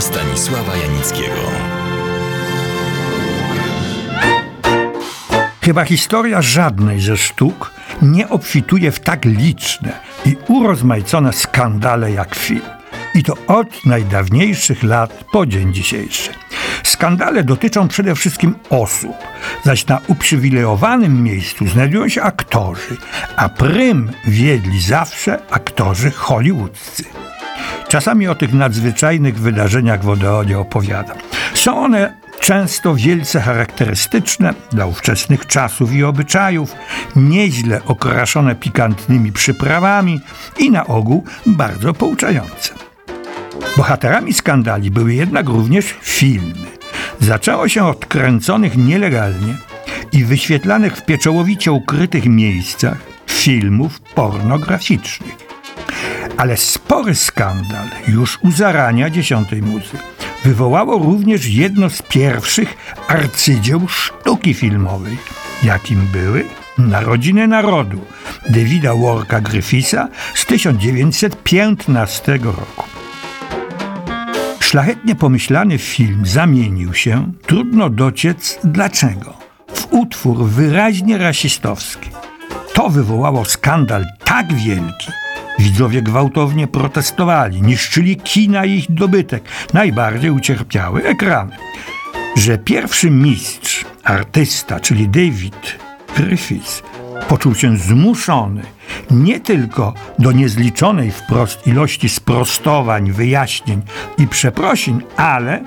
Stanisława Janickiego. Chyba historia żadnej ze sztuk nie obfituje w tak liczne i urozmaicone skandale jak film. I to od najdawniejszych lat po dzień dzisiejszy. Skandale dotyczą przede wszystkim osób, zaś na uprzywilejowanym miejscu znajdują się aktorzy, a prym wiedli zawsze aktorzy hollywoodzcy. Czasami o tych nadzwyczajnych wydarzeniach w Odeonie opowiadam. Są one często wielce charakterystyczne dla ówczesnych czasów i obyczajów, nieźle okraszone pikantnymi przyprawami i na ogół bardzo pouczające. Bohaterami skandali były jednak również filmy. Zaczęło się od kręconych nielegalnie i wyświetlanych w pieczołowicie ukrytych miejscach filmów pornograficznych. Ale spory skandal już u zarania dziesiątej muzy wywołało również jedno z pierwszych arcydzieł sztuki filmowej, jakim były Narodziny Narodu Davida Warka Griffisa z 1915 roku. Szlachetnie pomyślany film zamienił się, trudno dociec dlaczego, w utwór wyraźnie rasistowski. To wywołało skandal tak wielki, Widzowie gwałtownie protestowali, niszczyli kina i ich dobytek. Najbardziej ucierpiały ekrany. Że pierwszy mistrz, artysta, czyli David Griffiths, poczuł się zmuszony nie tylko do niezliczonej wprost ilości sprostowań, wyjaśnień i przeprosin, ale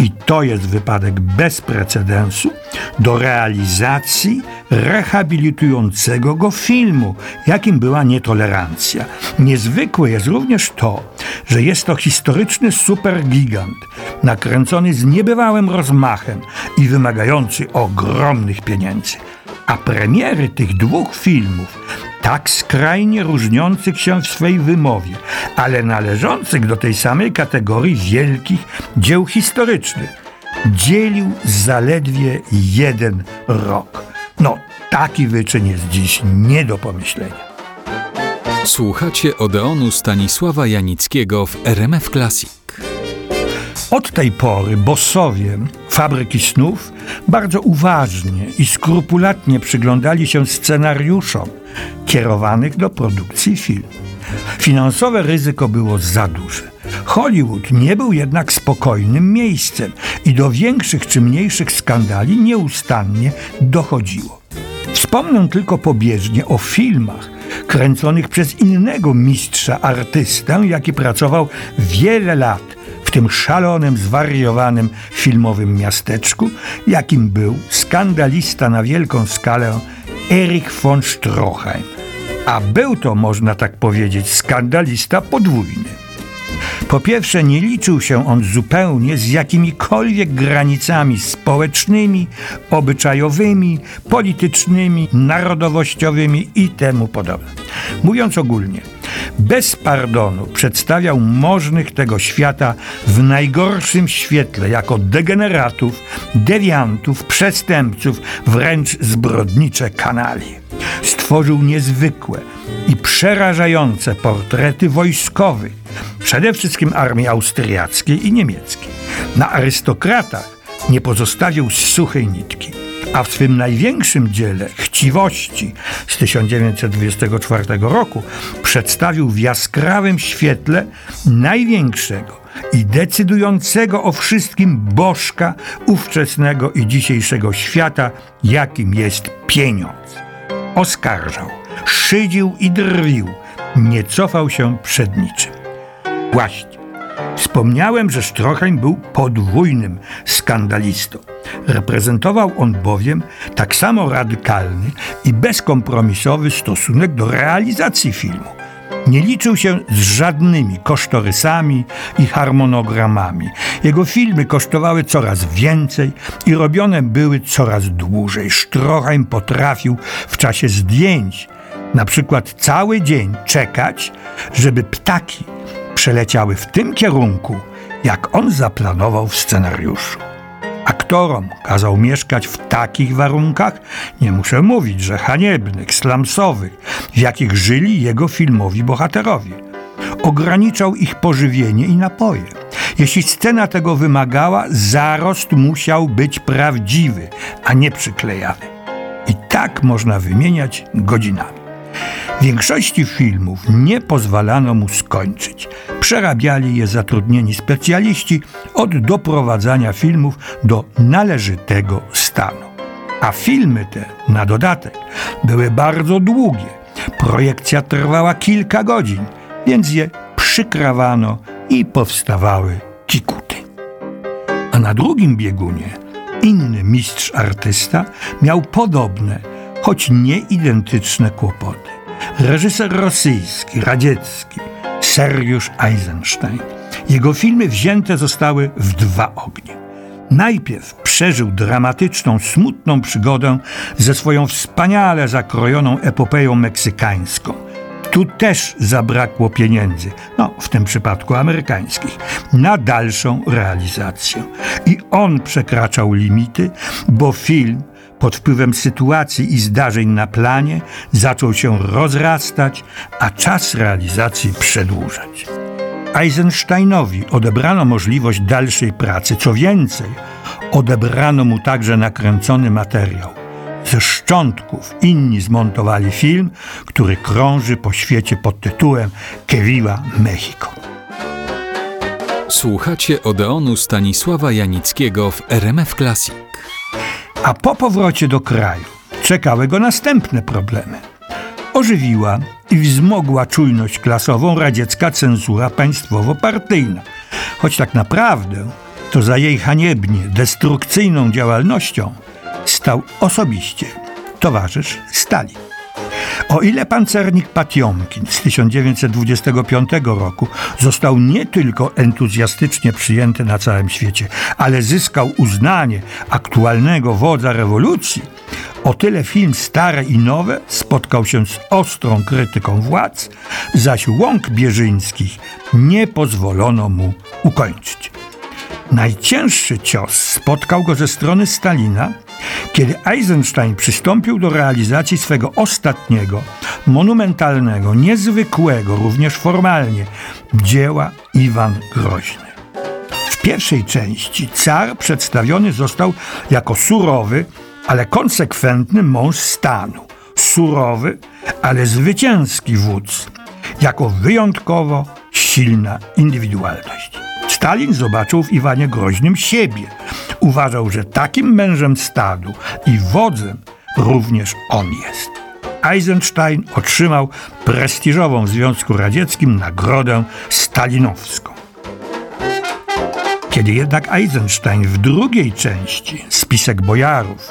i to jest wypadek bez precedensu, do realizacji rehabilitującego go filmu, jakim była nietolerancja. Niezwykłe jest również to, że jest to historyczny supergigant, nakręcony z niebywałym rozmachem i wymagający ogromnych pieniędzy. A premiery tych dwóch filmów, tak skrajnie różniących się w swej wymowie, ale należących do tej samej kategorii wielkich dzieł historycznych, dzielił zaledwie jeden rok. No, taki wyczyn jest dziś nie do pomyślenia. Słuchacie Odeonu Stanisława Janickiego w RMF Classic. Od tej pory bossowie fabryki snów bardzo uważnie i skrupulatnie przyglądali się scenariuszom kierowanych do produkcji filmu. Finansowe ryzyko było za duże. Hollywood nie był jednak spokojnym miejscem i do większych czy mniejszych skandali nieustannie dochodziło. Wspomnę tylko pobieżnie o filmach kręconych przez innego mistrza artystę, jaki pracował wiele lat w tym szalonym, zwariowanym filmowym miasteczku, jakim był skandalista na wielką skalę Erich von Stroheim. A był to, można tak powiedzieć, skandalista podwójny. Po pierwsze, nie liczył się on zupełnie z jakimikolwiek granicami społecznymi, obyczajowymi, politycznymi, narodowościowymi i temu podobne. Mówiąc ogólnie, bez pardonu przedstawiał możnych tego świata w najgorszym świetle jako degeneratów, dewiantów, przestępców, wręcz zbrodnicze kanali. Stworzył niezwykłe i przerażające portrety wojskowych, przede wszystkim armii austriackiej i niemieckiej. Na arystokratach nie pozostawił suchej nitki a w swym największym dziele Chciwości z 1924 roku przedstawił w jaskrawym świetle największego i decydującego o wszystkim bożka ówczesnego i dzisiejszego świata, jakim jest pieniądz. Oskarżał, szydził i drwił, nie cofał się przed niczym. Właśnie, wspomniałem, że Stroheim był podwójnym skandalistą. Reprezentował on bowiem tak samo radykalny i bezkompromisowy stosunek do realizacji filmu. Nie liczył się z żadnymi kosztorysami i harmonogramami. Jego filmy kosztowały coraz więcej i robione były coraz dłużej. Stroheim potrafił w czasie zdjęć na przykład cały dzień czekać, żeby ptaki przeleciały w tym kierunku, jak on zaplanował w scenariuszu. Aktorom kazał mieszkać w takich warunkach, nie muszę mówić, że haniebnych, slamsowych, w jakich żyli jego filmowi bohaterowie. Ograniczał ich pożywienie i napoje. Jeśli scena tego wymagała, zarost musiał być prawdziwy, a nie przyklejany. I tak można wymieniać godzinami. Większości filmów nie pozwalano mu skończyć. Przerabiali je zatrudnieni specjaliści od doprowadzania filmów do należytego stanu. A filmy te, na dodatek, były bardzo długie. Projekcja trwała kilka godzin, więc je przykrawano i powstawały kikuty. A na drugim biegunie inny mistrz artysta miał podobne, choć nie identyczne kłopoty. Reżyser rosyjski, radziecki, Sergiusz Eisenstein. Jego filmy wzięte zostały w dwa ognie. Najpierw przeżył dramatyczną, smutną przygodę ze swoją wspaniale zakrojoną epopeją meksykańską. Tu też zabrakło pieniędzy, no w tym przypadku amerykańskich, na dalszą realizację. I on przekraczał limity, bo film pod wpływem sytuacji i zdarzeń na planie zaczął się rozrastać, a czas realizacji przedłużać. Eisensteinowi odebrano możliwość dalszej pracy. Co więcej, odebrano mu także nakręcony materiał. Ze szczątków inni zmontowali film, który krąży po świecie pod tytułem Keviva Mexico. Słuchacie Odeonu Stanisława Janickiego w RMF Classic. A po powrocie do kraju czekały go następne problemy. Ożywiła i wzmogła czujność klasową radziecka cenzura państwowo-partyjna. Choć tak naprawdę to za jej haniebnie destrukcyjną działalnością stał osobiście towarzysz Stalin. O ile pancernik Patiomkin z 1925 roku został nie tylko entuzjastycznie przyjęty na całym świecie, ale zyskał uznanie aktualnego wodza rewolucji, o tyle film Stare i Nowe spotkał się z ostrą krytyką władz, zaś łąk bierzyńskich nie pozwolono mu ukończyć. Najcięższy cios spotkał go ze strony Stalina, kiedy Eisenstein przystąpił do realizacji swego ostatniego, monumentalnego, niezwykłego, również formalnie, dzieła Iwan Groźny. W pierwszej części car przedstawiony został jako surowy, ale konsekwentny mąż stanu, surowy, ale zwycięski wódz, jako wyjątkowo silna indywidualność. Stalin zobaczył w Iwanie Groźnym siebie. Uważał, że takim mężem stadu i wodzem również on jest. Eisenstein otrzymał prestiżową w Związku Radzieckim nagrodę stalinowską. Kiedy jednak Eisenstein w drugiej części, spisek bojarów,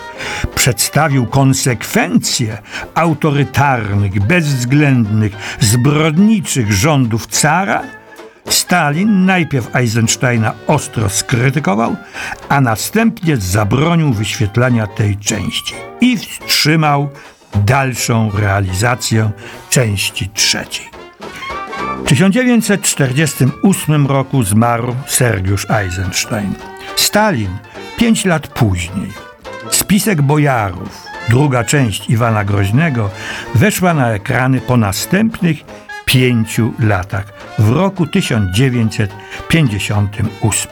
przedstawił konsekwencje autorytarnych, bezwzględnych, zbrodniczych rządów cara, Stalin najpierw Eisensteina ostro skrytykował, a następnie zabronił wyświetlania tej części i wstrzymał dalszą realizację części trzeciej. W 1948 roku zmarł Sergiusz Eisenstein. Stalin pięć lat później. Spisek bojarów, druga część Iwana Groźnego, weszła na ekrany po następnych pięciu latach, w roku 1958.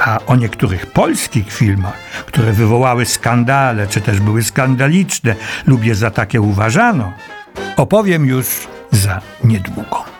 A o niektórych polskich filmach, które wywołały skandale, czy też były skandaliczne, lub je za takie uważano, opowiem już za niedługo.